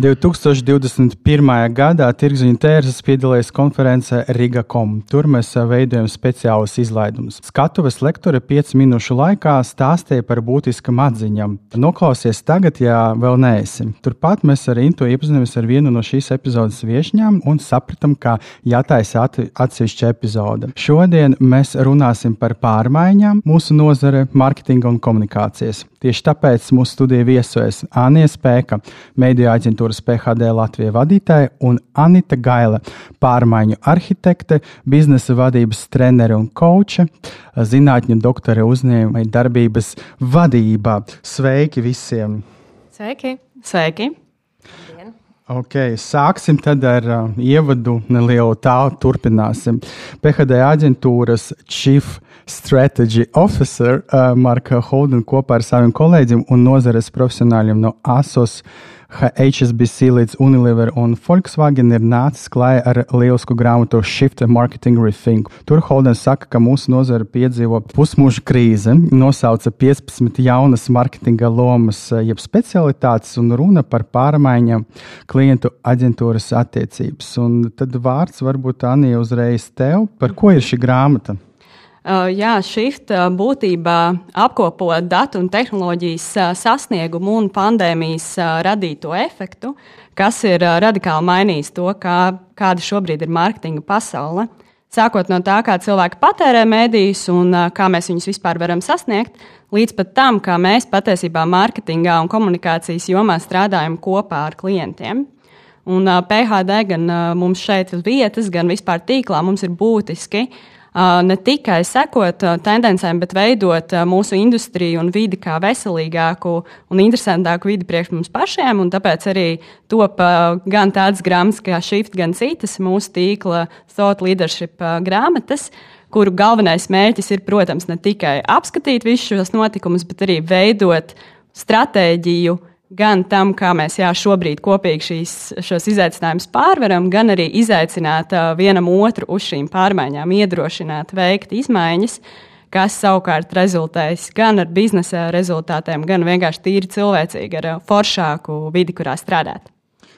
2021. gadā Tirziņa tērzes piedalījās konferencē Riga.com. Tur mēs veidojam speciālus izlaidumus. Skatuves lektore 5 minūšu laikā stāstīja par būtiskām atziņām. Noklausies tagad, ja vēl neesi. Turpat mēs ar Intu iepazināmies ar vienu no šīs epizodes viesņām un sapratām, ka jātaisa atsevišķa epizode. Šodien mēs runāsim par pārmaiņām mūsu nozare, mārketinga un komunikācijas. Tieši tāpēc mūsu studijā viesojas Anija Spēka, mediju aģentūras PHD Latvijas vadītāja un Anita Gaila, pārmaiņu arhitekte, biznesa vadības trenere un koče, zinātņu doktore uzņēmēja darbības vadībā. Sveiki visiem! Sveiki! Sveiki. Okay, sāksim tad ar uh, ievadu nelielu tālu. Turpināsim. PHD aģentūras Chief Strategy Officer uh, Marka Holdena kopā ar saviem kolēģiem un nozares profesionāļiem no ASOS HSBC līdz Unilever un Volkswagen ir nācis klajā ar lielisku grāmatu Shift Marketing Rethink. Tur Holdens saka, ka mūsu nozara piedzīvo pusmūža krīzi, nosauca 15 jaunas marketinga lomas, jeb specialitātes un runa par pārmaiņām klientu aģentūras attiecības. Un tad vārds varbūt Anija uzreiz tev, par ko ir šī grāmata? Jā, Shift būtībā apkopo datu un tehnoloģijas sasniegumu un pandēmijas radīto efektu, kas ir radikāli mainījis to, kā, kāda šobrīd ir mārketinga pasaule. Sākot no tā, kā cilvēki patērē mēdījus un kā mēs viņus vispār varam sasniegt, līdz pat tam, kā mēs patiesībā mārketingā un komunikācijas jomā strādājam kopā ar klientiem. Un PHD gan mums šeit uz vietas, gan vispār tīklā mums ir būtiski uh, ne tikai sekot tendencēm, bet veidot mūsu industriju un vidi kā veselīgāku un interesantāku vidi priekš mums pašiem. Tāpēc arī top gan tādas grāmatas kā Shift, gan citas mūsu tīkla Thought Leadership grāmatas kuru galvenais mērķis ir, protams, ne tikai apskatīt visus šos notikumus, bet arī veidot stratēģiju, uh, gan tam, kā mēs jā, šobrīd kopīgi šīs, šos izaicinājumus pārvaram, gan arī izaicināt uh, vienam otru uz šīm pārmaiņām, iedrošināt, veikt izmaiņas, kas savukārt rezultēs gan ar biznesa rezultātiem, gan vienkārši tīri cilvēcīgi ar foršāku vidi, kurā strādāt.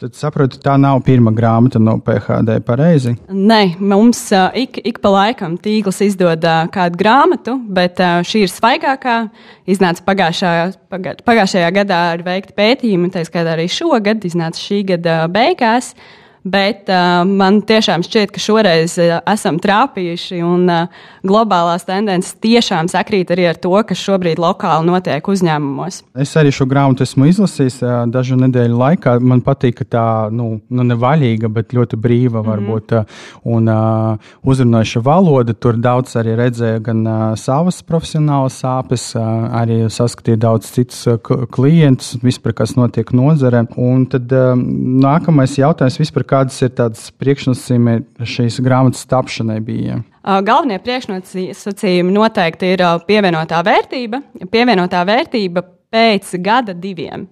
Tad saprotu, tā nav pirmā grāmata no PHD pareizi. Nē, mums uh, ik, ik pa laikam tīkls izdod uh, kādu grāmatu, bet uh, šī ir svaigākā. Iznāca pagājušā, pagā, pagājušajā gadā ar veikti pētījumi, tā skaitā arī šogad, iznāca šī gada beigās. Uh, Bet uh, man tiešām šķiet, ka šoreiz uh, esam trāpījuši un uh, globālās tendences tiešām sakrīt arī ar to, kas šobrīd lokāli notiek uzņēmumos. Es arī šo grāmatu esmu izlasījis uh, dažu nedēļu laikā. Man patīk, ka tā nu, nu nevaļīga, bet ļoti brīva mm -hmm. varbūt uh, un uh, uzrunājuša valoda. Tur daudz arī redzēja gan uh, savas profesionālas sāpes, uh, arī saskatīja daudz citus uh, klientus, vispār kas notiek nozarē. Un tad uh, nākamais jautājums vispār kādas ir tādas priekšnosacījumi šīs grāmatas tapšanai bija? Galvenie priekšnosacījumi noteikti ir pievienotā vērtība, pievienotā vērtība pēc gada diviem.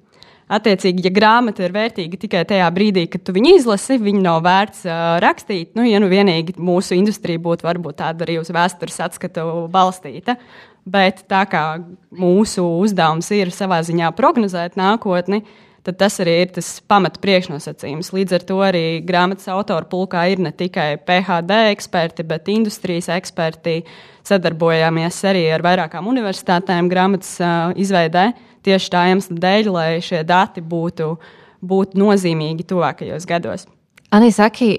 Attiecīgi, ja grāmata ir vērtīga tikai tajā brīdī, kad tu viņu izlasi, viņu nav vērts uh, rakstīt. Nu, ja nu vienīgi mūsu industrija būtu varbūt tāda arī uz vēstures atskatu balstīta. Bet tā kā mūsu uzdevums ir savā ziņā prognozēt nākotni, uh, tad tas arī ir tas pamata priekšnosacījums. Līdz ar to arī grāmatas autora pulkā ir ne tikai PHD eksperti, bet industrijas eksperti. Sadarbojāmies arī ar vairākām universitātēm grāmatas uh, izveidē tieši tā iemesla dēļ, lai šie dati būtu, būtu nozīmīgi tuvākajos gados. Anī, saki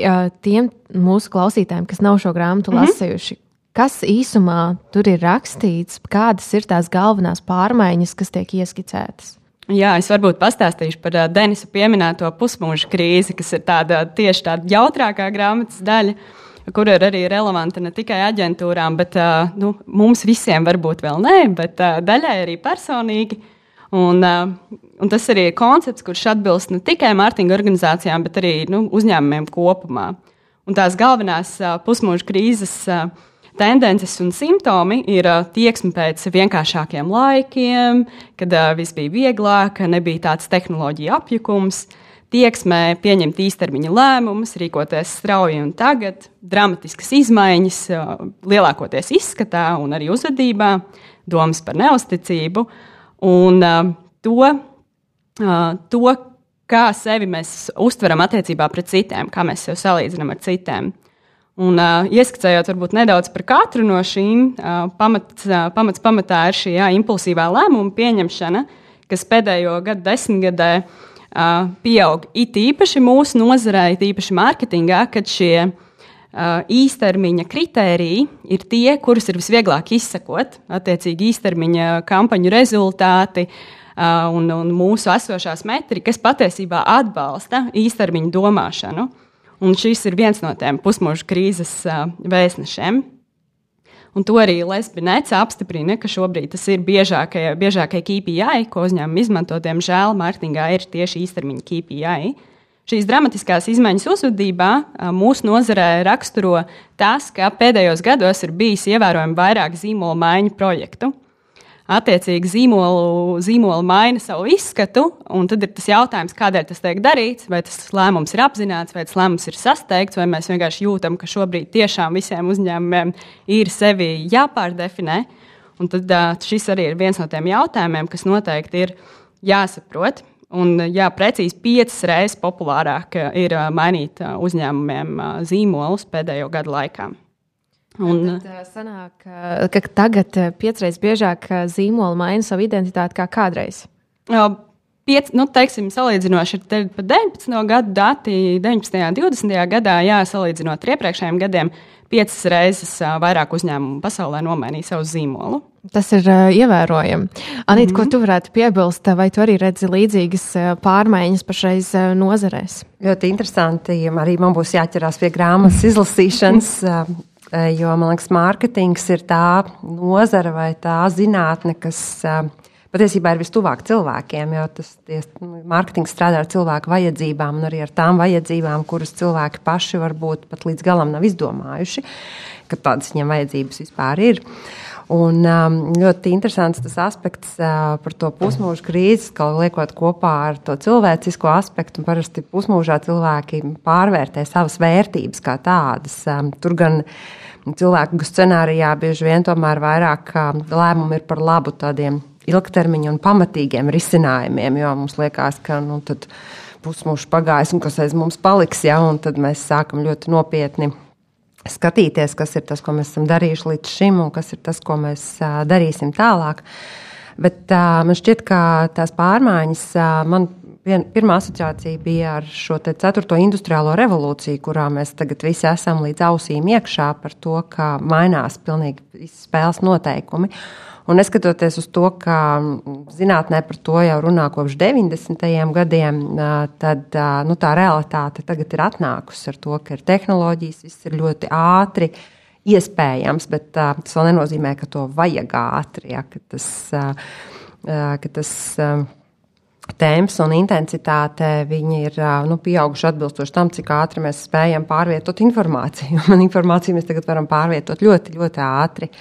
tiem mūsu klausītājiem, kas nav šo grāmatu mm -hmm. lasījuši, kas īsumā tur ir rakstīts, kādas ir tās galvenās pārmaiņas, kas tiek ieskicētas? Jā, es varbūt pastāstīšu par uh, Denisa pieminēto pusmūža krīzi, kas ir tāda tieši tāda jautrākā grāmatas daļa, kur ir arī relevanta ne tikai aģentūrām, bet uh, nu, mums visiem varbūt vēl nē, bet uh, daļai arī personīgi. Un, uh, un tas arī ir koncepts, kurš atbilst ne tikai mārketinga organizācijām, bet arī nu, uzņēmumiem kopumā. Un tās galvenās pusmūža krīzes tendences un simptomi ir tieksme pēc vienkāršākiem laikiem, kad viss bija vieglāk, nebija tāds tehnoloģija apjukums, tieksmē pieņemt īstermiņa lēmumus, rīkoties strauji un tagad, dramatiskas izmaiņas, lielākoties izskatā un arī uzvedībā, domas par neusticību un to, to kā sevi mēs uztveram attiecībā pret citiem, kā mēs sevi salīdzinām ar citiem. Un, uh, ieskicējot varbūt nedaudz par katru no šīm, uh, pamats, uh, pamats pamatā ir šī jā, impulsīvā lēmuma pieņemšana, kas pēdējo gadu desmitgadē uh, pieaug it īpaši mūsu nozarē, it īpaši mārketingā, kad šie uh, īstermiņa kritēriji ir tie, kurus ir visvieglāk izsekot. Attiecīgi, īstermiņa kampaņu rezultāti uh, un, un mūsu esošās metrikas patiesībā atbalsta īstermiņa domāšanu. Un šis ir viens no tiem pusmūža krīzes uh, vēstnešiem. Un to arī Lesbinēca apstiprina, ka šobrīd tas ir biežākie, biežākie KPI, ko uzņēmumi izmanto. Diemžēl mārketingā ir tieši īstermiņa KPI. Šīs dramatiskās izmaiņas uzvedībā mūsu nozarē raksturo tas, ka pēdējos gados ir bijis ievērojami vairāk zīmola maiņu projektu attiecīgi zīmolu, zīmolu maina savu izskatu. Tad ir tas jautājums, kādēļ tas tiek darīts, vai tas lēmums ir apzināts, vai tas lēmums ir sasteigts, vai mēs vienkārši jūtam, ka šobrīd tiešām visiem uzņēmumiem ir sevi jāpārdefinē. Un tad šis arī ir viens no tiem jautājumiem, kas noteikti ir jāsaprot. Un, jā, precīzi piecas reizes populārāk ir mainīt uzņēmumiem zīmolus pēdējo gadu laikā. Un, tad sanāk, ka tagad piecreiz biežāk zīmola maina savu identitāti kā kādreiz. Piec, nu, teiksim, salīdzinoši ar 19. gadu dati, 19. un 20. gadā, jā, salīdzinot ar iepriekšējiem gadiem, piecas reizes vairāk uzņēmumu pasaulē nomainīja savu zīmolu. Tas ir uh, ievērojami. Anīt, mm -hmm. ko tu varētu piebilst, vai tu arī redzi līdzīgas pārmaiņas pašreiz nozarēs? Ļoti interesanti. Arī man būs jāķerās pie grāmatas izlasīšanas. Eh, jo man liekas, mārketings ir tā nozara vai tā zinātne, kas eh, patiesībā ir vistuvāk cilvēkiem. Jo tas nu, mārketings strādā ar cilvēku vajadzībām un arī ar tām vajadzībām, kuras cilvēki paši varbūt pat līdz galam nav izdomājuši, ka tādas viņiem vajadzības vispār ir. Un um, ļoti interesants tas aspekts uh, par to pusmūža krīzi, kā liekot kopā ar to cilvēcisko aspektu. Parasti pusmūžā cilvēki pārvērtē savas vērtības kā tādas. Um, tur gan uh, cilvēku scenārijā bieži vien tomēr vairāk lēmumi ir par labu tādiem ilgtermiņa un pamatīgiem risinājumiem, jo mums liekas, ka nu, pusmūžs pagājis un kas aiz mums paliks, ja, un tad mēs sākam ļoti nopietni skatīties, kas ir tas, ko mēs esam darījuši līdz šim, un kas ir tas, ko mēs darīsim tālāk. Bet man šķiet, ka tās pārmaiņas man vien, pirmā asociācija bija ar šo ceturto industriālo revolūciju, kurā mēs tagad visi esam līdz ausīm iekšā par to, kā mainās pilnīgi spēles noteikumi. Un neskatoties uz to, ka zinātnē par to jau runā kopš 90. gadiem, tad nu, tā realitāte tagad ir atnākusi ar to, ka ir tehnoloģijas, viss ir ļoti ātri. Iespējams, bet tas vēl nenozīmē, ka to vajag ātri. Ja, ka tas, ka tas tēmas un intensitāte ir nu, pieauguši atbilstoši tam, cik ātri mēs spējam pārvietot informāciju. Man informāciju mēs tagad varam pārvietot ļoti, ļoti ātri.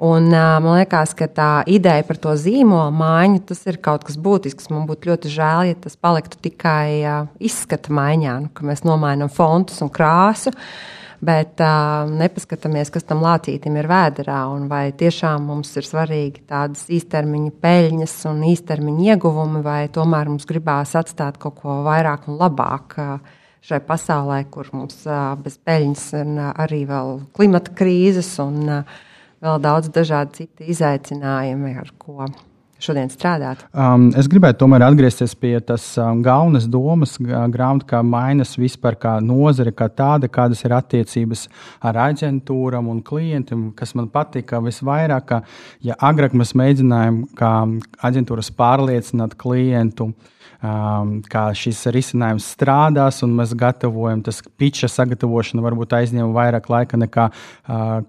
Un, man liekas, ka tā ideja par to zīmolu maiņu, tas ir kaut kas būtisks. Man būtu ļoti žēl, ja tas paliktu tikai izskata maiņā, nu, ka mēs nomainām fontus un krāsu. Uh, bet uh, nepaskatāmies, kas tam lācītim ir vēderā, un vai tiešām mums ir svarīgi tādas īstermiņa peļņas un īstermiņa ieguvumi, vai tomēr mums gribās atstāt kaut ko vairāk un labāk. Uh, Šai pasaulē, kur mums bez peļņas ir arī klimata krīzes un vēl daudz dažādu citu izaicinājumu, ar ko šodien strādāt? Um, es gribētu tomēr atgriezties pie tās um, galvenas domas, grāmatas, kā mainas vispār kā nozare, kā tāda, kādas ir attiecības ar aģentūram un klientiem, kas man patika visvairāk, ka, ja agrāk mēs mēģinājām kā aģentūras pārliecināt klientu, kā šis risinājums strādās, un mēs gatavojam, tas pitcha sagatavošana varbūt aizņem vairāk laika nekā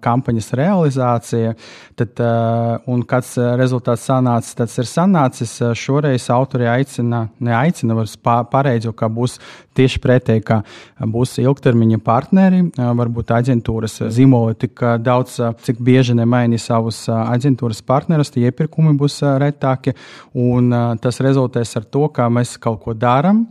kampaņas realizācija. Tad, un kāds rezultāts sanācis, tas ir sanācis. Šoreiz autori aicina, neaicina, var pareizo, ka būs tieši pretēji, ka būs ilgtermiņa partneri, varbūt aģentūras zīmoli tik daudz, cik bieži nemaini savus aģentūras partnerus, tie iepirkumi būs retāki, un tas rezultēs ar to, ka mēs kaut ko darām.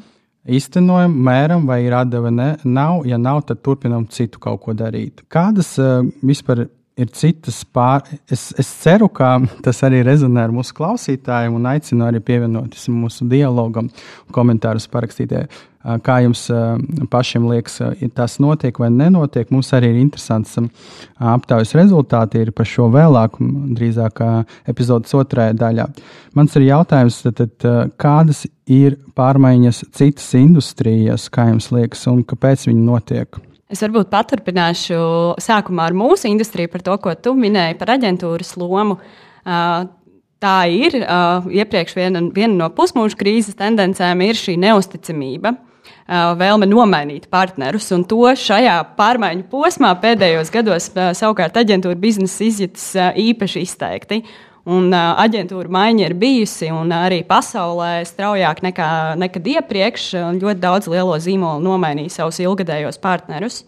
Īstenojam, mēram, vai ir atdeve, ne, nav. Ja nav, tad turpinām citu kaut ko darīt. Kādas uh, vispār ir citas pār. Es, es ceru, ka tas arī rezonē ar mūsu klausītājiem un aicinu arī pievienoties mūsu dialogam, komentārus parakstīt. Kā jums pašiem liekas, tas notiek vai nenotiek? Mums arī ir interesants aptaujas rezultāti par šo vēlāk, drīzāk epizodes otrajā daļā. Mans ir jautājums, tad, kādas ir pārmaiņas citas industrijas, kā jums liekas, un kāpēc viņi notiek? Es varbūt paturpināšu sākumā ar mūsu industriju par to, ko tu minēji par aģentūras lomu. Tā ir iepriekš viena, viena no pusmūža krīzes tendencēm, ir šī neusticamība, vēlme nomainīt partnerus. Un to šajā pārmaiņu posmā pēdējos gados savukārt aģentūra biznesa izjūtas īpaši izteikti. Un aģentūra maiņa ir bijusi arī pasaulē straujāk nekā nekad iepriekš. Ļoti daudz lielo zīmolu nomainīja savus ilgadējos partnerus.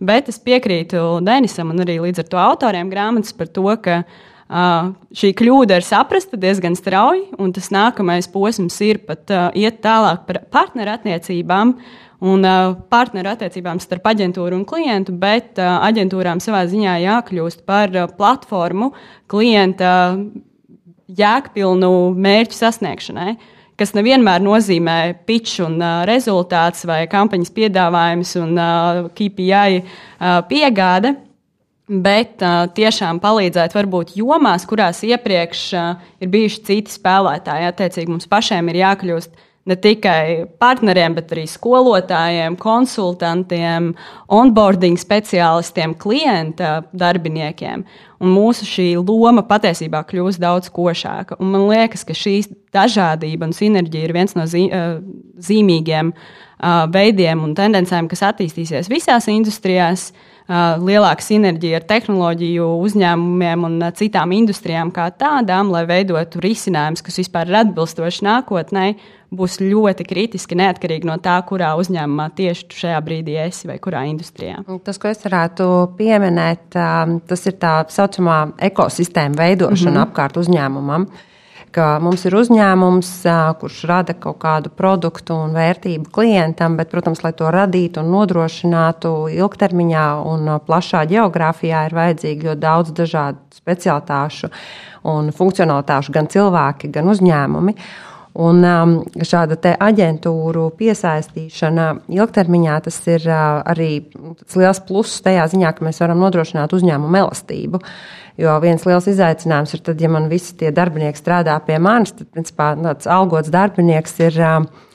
Bet es piekrītu Denisam un arī līdz ar to autoriem grāmatas par to, ka uh, šī kļūda ir saprasta diezgan strauji, un tas nākamais posms ir pat iet tālāk par partnerattiecībām. Un partneru attiecībām starp aģentūru un klientu, bet aģentūrām savā ziņā jākļūst par platformu klienta jēgpilnu mērķu sasniegšanai. Kas nevienmēr nozīmē pitch un uh, rezultāts vai kampaņas piedāvājums un uh, KPI uh, piegāde, bet uh, tiešām palīdzēt varbūt jomās, kurās iepriekš uh, ir bijuši citi spēlētāji. Attiecīgi mums pašiem ir jākļūst ne tikai partneriem, bet arī skolotājiem, konsultantiem, onboarding speciālistiem, klienta darbiniekiem. Un mūsu šī loma patiesībā kļūst daudz košāka. Un man liekas, ka šī dažādība un sinerģija ir viens no zi zīmīgiem veidiem un tendencēm, kas attīstīsies visās industrijās. Uh, lielāka sinerģija ar tehnoloģiju uzņēmumiem un citām industrijām kā tādām, lai veidotu risinājumus, kas vispār ir atbilstoši nākotnē, būs ļoti kritiski neatkarīgi no tā, kurā uzņēmumā tieši šajā brīdī esi vai kurā industrijā. Tas, ko es varētu pieminēt, tas ir tā saucamā ekosistēma veidošana mm -hmm. apkārt uzņēmumam. Mums ir uzņēmums, kurš rada kaut kādu produktu un vērtību klientam, bet, protams, lai to radītu un nodrošinātu ilgtermiņā un plašā geogrāfijā, ir vajadzīgi ļoti daudz dažādu specialitāšu un funkcionalitāšu, gan cilvēki, gan uzņēmumi. Un um, šāda aģentūru piesaistīšana ilgtermiņā tas ir uh, arī liels pluss tajā ziņā, ka mēs varam nodrošināt uzņēmumu elastību. Jo viens liels izaicinājums ir tad, ja man visi tie darbinieki strādā pie manis, tad principā tāds algots darbinieks ir. Uh,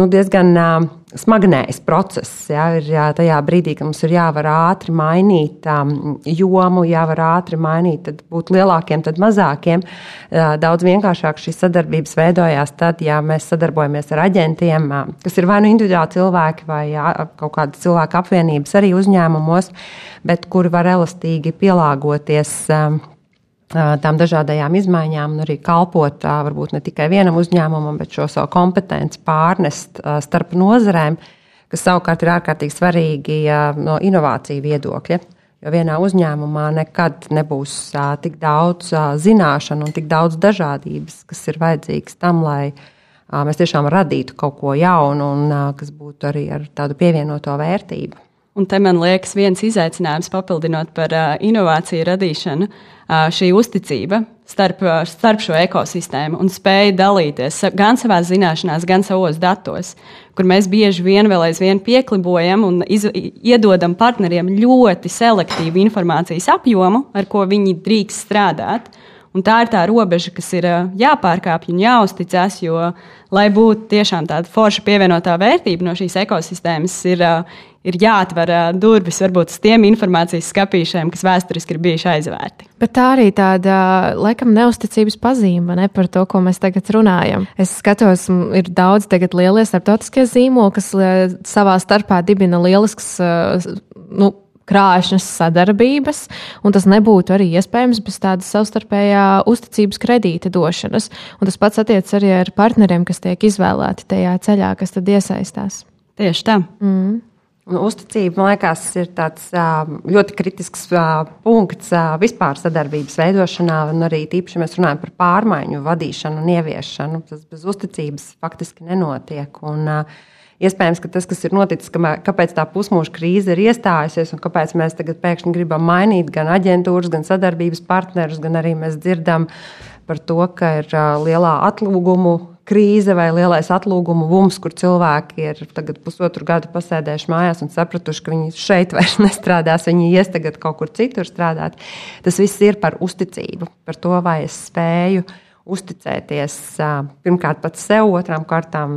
nu, diezgan uh, smagnējs process. Jā, ir jā, tajā brīdī, kad mums ir jāvar ātri mainīt um, jomu, jāvar ātri mainīt, tad būt lielākiem, tad mazākiem. Uh, daudz vienkāršāk šīs sadarbības veidojās tad, ja mēs sadarbojamies ar aģentiem, uh, kas ir vai nu individuāli cilvēki vai jā, kaut kādas cilvēku apvienības arī uzņēmumos, bet kuri var elastīgi pielāgoties. Um, tām dažādajām izmaiņām un arī kalpot varbūt ne tikai vienam uzņēmumam, bet šo savu kompetenci pārnest starp nozarēm, kas savukārt ir ārkārtīgi svarīgi no inovāciju viedokļa. Jo vienā uzņēmumā nekad nebūs tik daudz zināšanu un tik daudz dažādības, kas ir vajadzīgas tam, lai mēs tiešām radītu kaut ko jaunu un kas būtu arī ar tādu pievienoto vērtību. Un te man liekas, viens izaicinājums papildinot par uh, inovāciju radīšanu, uh, šī uzticība starp, uh, starp šo ekosistēmu un spēja dalīties gan savā zināšanās, gan savos datos, kur mēs bieži vien vēl aizvien pieklibojam un iz, iedodam partneriem ļoti selektīvu informācijas apjomu, ar ko viņi drīkst strādāt. Un tā ir tā robeža, kas ir jāpārkāpj un jāuzticas, jo, lai būtu tiešām tāda forša pievienotā vērtība no šīs ekosistēmas, ir ir jāatver durvis varbūt uz tiem informācijas skapīšiem, kas vēsturiski ir bijuši aizvērti. Bet tā arī tāda, laikam, neusticības pazīme ne, par to, ko mēs tagad runājam. Es skatos, ir daudz tagad lielie starptautiskie zīmoli, kas savā starpā dibina lielisks, nu, krāšņas sadarbības, un tas nebūtu arī iespējams bez tādas savstarpējā uzticības kredīta došanas. Un tas pats attiecas arī ar partneriem, kas tiek izvēlēti tajā ceļā, kas tad iesaistās. Tieši tā. Mm. Uzticība, man liekas, ir tāds ļoti kritisks punkts vispār sadarbības veidošanā, un arī tīpaši, mēs runājam par pārmaiņu vadīšanu un ieviešanu. Tas bez uzticības faktiski nenotiek. Un, Iespējams, ka tas, kas ir noticis, kāpēc tā pusmūža krīze ir iestājusies un kāpēc mēs tagad pēkšņi gribam mainīt gan aģentūras, gan sadarbības partnerus, gan arī mēs dzirdam par to, ka ir lielā atlūgumu krīze vai lielais atlūgumu bums, kur cilvēki ir pusotru gadu pasēdējuši mājās un sapratuši, ka viņi šeit vairs nestrādās, viņi ies tagad kaut kur citur strādāt. Tas viss ir par uzticību, par to, vai es spēju uzticēties pirmkārt pats sev, otrām kārtām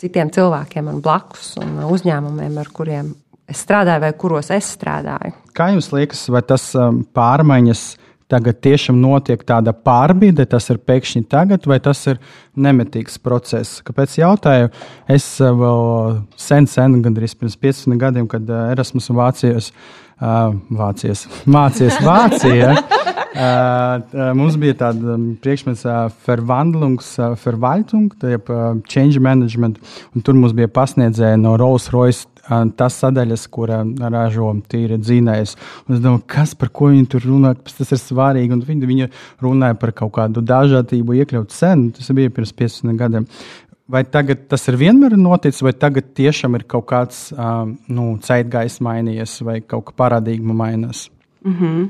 citiem cilvēkiem man blakus un uzņēmumiem, ar kuriem es strādāju vai kuros es strādāju. Kā jums liekas, vai tas pārmaiņas? Tagad tiešām notiek tāda pārbīde, tas ir pēkšņi tagad, vai tas ir nemitīgs process. Kāpēc jautāju? Es eh, vēl sen, sen, gandrīz pirms 15 gadiem, kad eh, Erasmus un Vācijas, uh, Vācijas, mācījos Vācijā. Mums bija tāda priekšmets, Verwandlungs, uh, Verwaltung, tāda uh, change management, un tur mums bija pasniedzēja no Rolls Royce tas sadaļas, kura ražo tīri dzinējs. Es domāju, kas par ko viņi tur runā, tas ir svarīgi. Un viņi, viņi runāja par kaut kādu dažādību, iekļaut cenu. Tas bija pirms 15 gadiem. Vai tagad tas ir vienmēr noticis, vai tagad tiešām ir kaut kāds um, nu, ceitgājs mainījies, vai kaut kā paradigma mainās? Mm -hmm.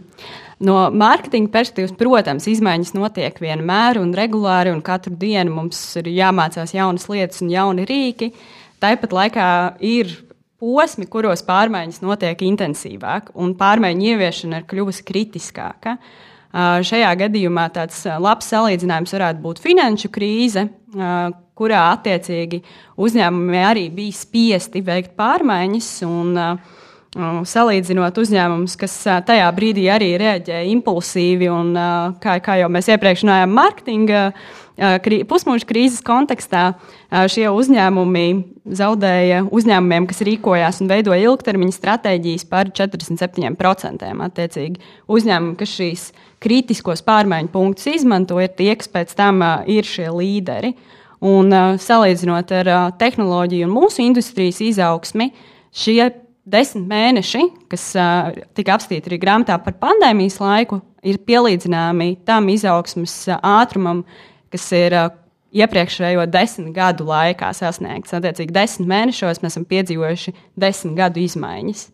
No mārketinga perspektīvas, protams, izmaiņas notiek vienmēr un regulāri, un katru dienu mums ir jāmācās jaunas lietas un jauni rīki. Tāpat laikā ir posmi, kuros pārmaiņas notiek intensīvāk, un pārmaiņu ieviešana ir kļuvusi kritiskāka. Šajā gadījumā tāds labs salīdzinājums varētu būt finanšu krīze, kurā attiecīgi uzņēmumi arī bija spiesti veikt pārmaiņas. Un, Salīdzinot uzņēmumus, kas tajā brīdī arī reaģēja impulsīvi un, kā, kā jau mēs iepriekš runājām, mārketinga krī, pusmūža krīzes kontekstā šie uzņēmumi zaudēja uzņēmumiem, kas rīkojās un veidoja ilgtermiņa stratēģijas par 47%. Attiecīgi, uzņēmumi, kas šīs kritiskos pārmaiņu punktus izmanto, ir tie, kas pēc tam ir šie līderi. Un, salīdzinot ar tehnoloģiju un mūsu industrijas izaugsmi, šie desmit mēneši, kas tika apstīti arī grāmatā par pandēmijas laiku, ir pielīdzināmi tam izaugsmas ātrumam, kas ir iepriekšējo desmit gadu laikā sasniegts. Attiecīgi, desmit mēnešos mēs esam piedzīvojuši desmit gadu izmaiņas.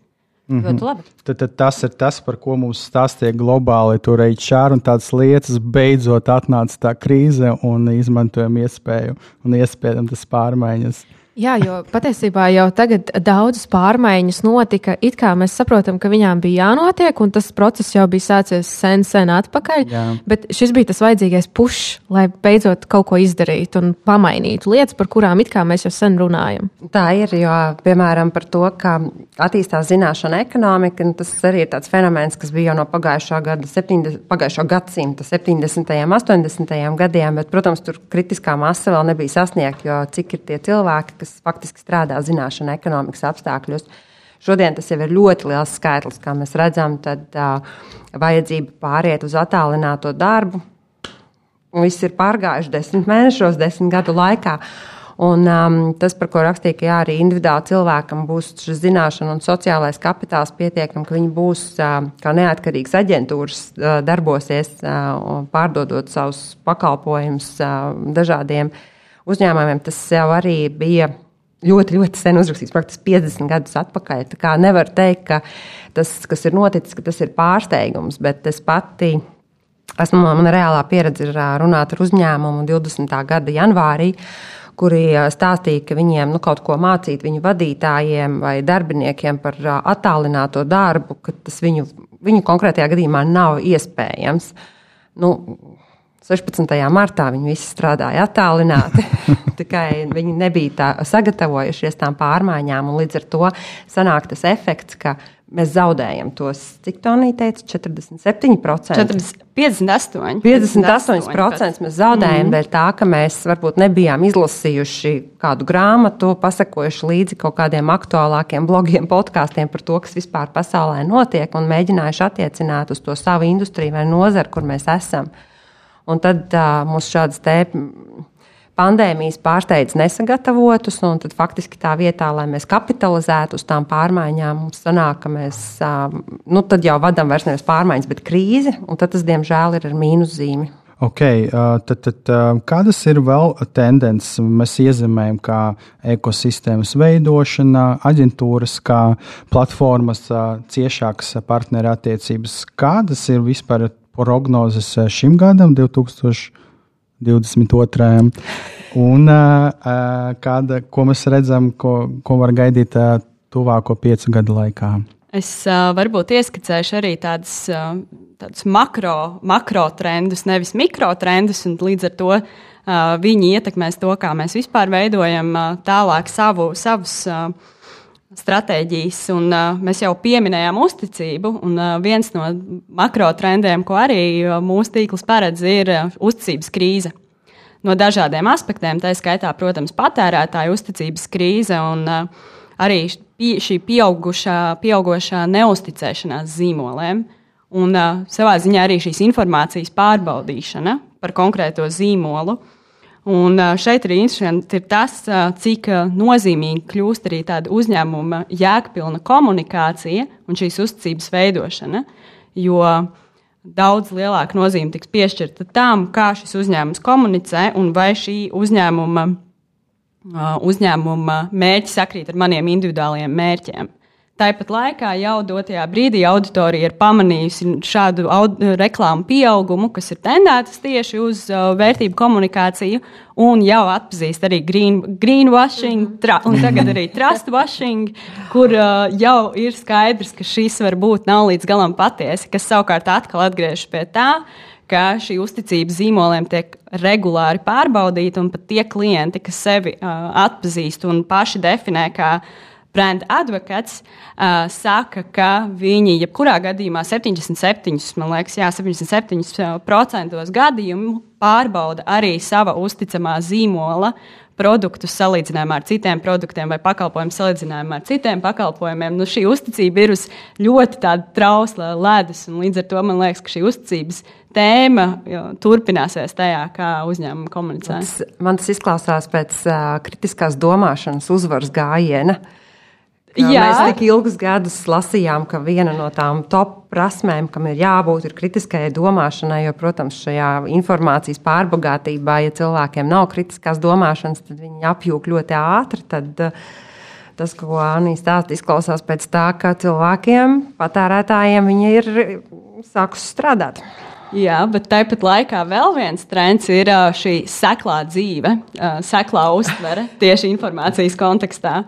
Mm -hmm. tad, tad tas ir tas, par ko mums stāstīja globāli. Tur čāra un tādas lietas. Beidzot, atnāca tā krīze un izmantojam iespēju un iespējams tas pārmaiņas. Jā, jo patiesībā jau tagad daudzas pārmaiņas notika. It kā mēs saprotam, ka viņām bija jānotiek, un tas process jau bija sācies sen, sen atpakaļ. Jā. Bet šis bija tas vajadzīgais pušs, lai beidzot kaut ko izdarītu un pamainītu lietas, par kurām it kā mēs jau sen runājam. Tā ir, jo, piemēram, par to, ka attīstās zināšana ekonomika, tas arī ir tāds fenomens, kas bija jau no pagājušā, gada 70, pagājušā gadsimta 70. un 80. gadiem, bet, protams, tur kritiskā masa vēl nebija sasniegta, jo cik ir tie cilvēki, kas faktiski strādā zināšanu ekonomikas apstākļos. Šodien tas jau ir ļoti liels skaitlis, kā mēs redzam, tad uh, vajadzība pāriet uz attālināto darbu. Viss ir pārgājuši desmit mēnešos, desmit gadu laikā. Un, um, tas, par ko rakstīja, ka jā, arī individuāli cilvēkam būs šis zināšana un sociālais kapitāls pietiekami, ka viņi būs uh, kā neatkarīgas aģentūras, uh, darbosies, uh, pārdodot savus pakalpojumus uh, dažādiem uzņēmumiem. Tas jau arī bija ļoti, ļoti sen uzrakstīts, praktiski 50 gadus atpakaļ. Tā kā nevar teikt, ka tas, kas ir noticis, ka tas ir pārsteigums, bet es pati. Esmu, man reālā pieredze ir runāt ar uzņēmumu 20. gada janvārī, kuri stāstīja, ka viņiem nu, kaut ko mācīt viņu vadītājiem vai darbiniekiem par attālināto darbu, ka tas viņu, viņu konkrētajā gadījumā nav iespējams. Nu, 16. martā viņi visi strādāja attālināti. Tikai viņi nebija tā sagatavojušies tām pārmaiņām, un līdz ar to sanāk tas efekts, ka mēs zaudējam tos, cik Tonija teica, 47%. 40, 58. 58% mēs zaudējam mm. dēļ tā, ka mēs varbūt nebijām izlasījuši kādu grāmatu, pasakojuši līdzi kaut kādiem aktuālākiem blogiem, podkāstiem par to, kas vispār pasaulē notiek, un mēģinājuši attiecināt uz to savu industriju vai nozaru, kur mēs esam. Un tad uh, mums šādas pandēmijas pārsteidz nesagatavotus, un tad faktiski tā vietā, lai mēs kapitalizētu uz tām pārmaiņām, mums sanāk, ka mēs nu, jau vadām vairs nevis pārmaiņas, bet krīzi, un tas, diemžēl, ir ar mīnuszīmi. Okay, tad, tad, kādas ir vēl tendences? Mēs iezīmējam, kā ekosistēmas veidošana, aģentūras, kā platformas, ciešākas partnerattiecības. Kādas ir vispār prognozes šim gadam, 2020? 22. Un kāda, ko mēs redzam, ko, ko var gaidīt tuvāko piecu gadu laikā? Es uh, varbūt ieskicēšu arī tādus, uh, tādus makro, makro trendus, nevis mikro trendus, un līdz ar to uh, viņi ietekmēs to, kā mēs vispār veidojam uh, tālāk savu, savus uh, stratēģijas. Un, uh, mēs jau pieminējām uzticību, un uh, viens no makro trendiem, ko arī uh, mūsu tīkls paredz, ir uh, uzticības krīze no dažādiem aspektiem. Tā skaitā, protams, patērētāju uzticības krīze un uh, arī šī pieaugušā, pieaugušā neusticēšanās zīmoliem. Un uh, savā ziņā arī šīs informācijas pārbaudīšana par konkrēto zīmolu. Un šeit arī interesanti ir tas, cik nozīmīgi kļūst arī tāda uzņēmuma jēgpilna komunikācija un šīs uzticības veidošana. Jo daudz lielāka nozīme tiks piešķirta tam, kā šis uzņēmums komunicē un vai šī uzņēmuma, uzņēmuma mērķi sakrīt ar maniem individuālajiem mērķiem. Tāpat laikā jau dotajā brīdī auditorija ir pamanījusi šādu reklāmu pieaugumu, kas ir tendētas tieši uz uh, vērtību komunikāciju, un jau atpazīst arī green, greenwashing, mhm. tra, un tagad arī trustwashing, kur uh, jau ir skaidrs, ka šis varbūt nav līdz galam patiesi, kas savukārt atkal atgriežas pie tā, ka šī uzticība zīmoliem tiek regulāri pārbaudīta, un pat tie klienti, kas sevi uh, atpazīst un paši definē kā brand advokates uh, saka, ka viņi jebkurā gadījumā 77, man liekas, jā, 77% gadījumu pārbauda arī sava uzticamā zīmola produktus salīdzinājumā ar citiem produktiem vai pakalpojumu salīdzinājumā ar citiem pakalpojumiem. Nu, šī uzticība ir uz ļoti trausla ledus, un līdz ar to man liekas, ka šī uzticības tēma turpināsies tajā, kā uzņēmumi komunicē. Man tas izklausās pēc uh, kritiskās domāšanas uzvaras gājiena. Uh, Jā. Mēs tik ilgus gadus lasījām, ka viena no tām top prasmēm, kam ir jābūt, ir kritiskajai domāšanai. Jo, protams, šajā informācijas pārbagātībā, ja cilvēkiem nav kritiskās domāšanas, tad viņi apjūk ļoti ātri. Tad, eh, tas, ko Anīs stāsta, izklausās pēc tā, ka cilvēkiem, patērētājiem, viņi ir sākusi strādāt. Jā, bet tāpat laikā vēl viens trends ir eh, šī seklā dzīve, eh, seklā uztvere tieši informācijas kontekstā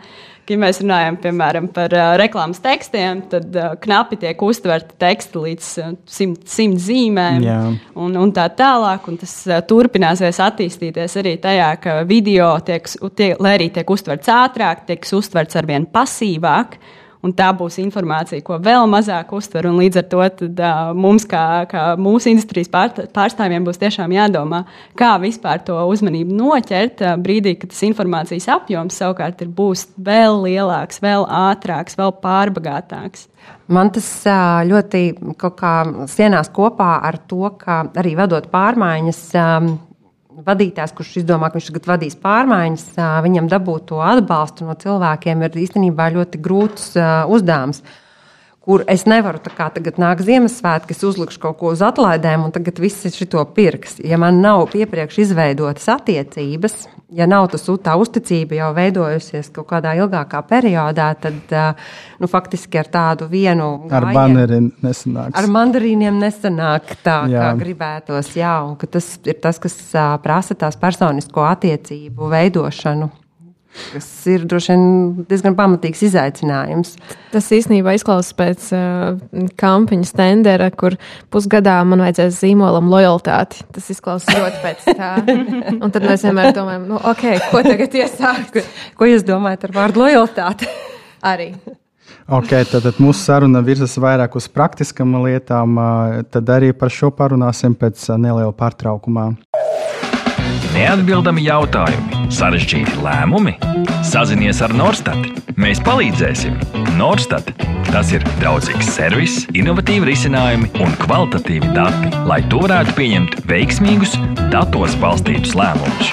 ja mēs runājam piemēram par uh, reklāmas tekstiem, tad uh, knapi tiek uztverti teksti līdz uh, simt, simt zīmēm un, un tā tālāk. Un tas uh, turpināsies attīstīties arī tajā, ka video tiek, tie, lai arī tiek uztverts ātrāk, tiek uztverts arvien pasīvāk. Uh, un tā būs informācija, ko vēl mazāk uztver. Līdz ar to tad, uh, mums, kā, kā mūsu industrijas pārstāvjiem, būs tiešām jādomā, kā vispār to uzmanību noķert uh, brīdī, kad tas informācijas apjoms savukārt ir, būs vēl lielāks, vēl ātrāks, vēl pārbagātāks. Man tas ļoti sienās kopā ar to, ka arī vedot pārmaiņas, vadītājs, kurš izdomā, ka viņš tagad vadīs pārmaiņas, viņam dabūt to atbalstu no cilvēkiem ir īstenībā ļoti grūts uzdevums kur es nevaru tā kā tagad nāk Ziemassvētki, es uzlikšu kaut ko uz atlaidēm, un tagad viss ir šito pirks. Ja man nav iepriekš izveidotas attiecības, ja nav tas, tā uzticība jau veidojusies kaut kādā ilgākā periodā, tad nu, faktiski ar tādu vienu ar baneriem nesanāks. Ar mandarīniem nesanāk tā, jā. kā gribētos. Jā, un tas ir tas, kas prasa tās personisko attiecību veidošanu kas ir droši vien diezgan pamatīgs izaicinājums. Tas īstenībā izklausās pēc uh, kampaņas tendera, kur pusgadā man vajadzēs zīmolam lojalitāti. Tas izklausās ļoti pēc tā. Un tad mēs vienmēr domājam, nu, ok, ko tagad iesākt? ko jūs domājat ar vārdu lojalitāte? Arī. Okay, tad, tad mūsu saruna virzas vairāk uz praktiskām lietām. Tad arī par šo parunāsim pēc neliela pārtraukumā. Neatbildami jautājumi, sarežģīti lēmumi. Sazinies ar Norstat. Mēs palīdzēsim. Norstat. Tas ir draudzīgs servis, innovatīvi risinājumi un kvalitatīvi dati, lai tu varētu pieņemt veiksmīgus, datos balstītus lēmumus.